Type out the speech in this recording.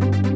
Bye.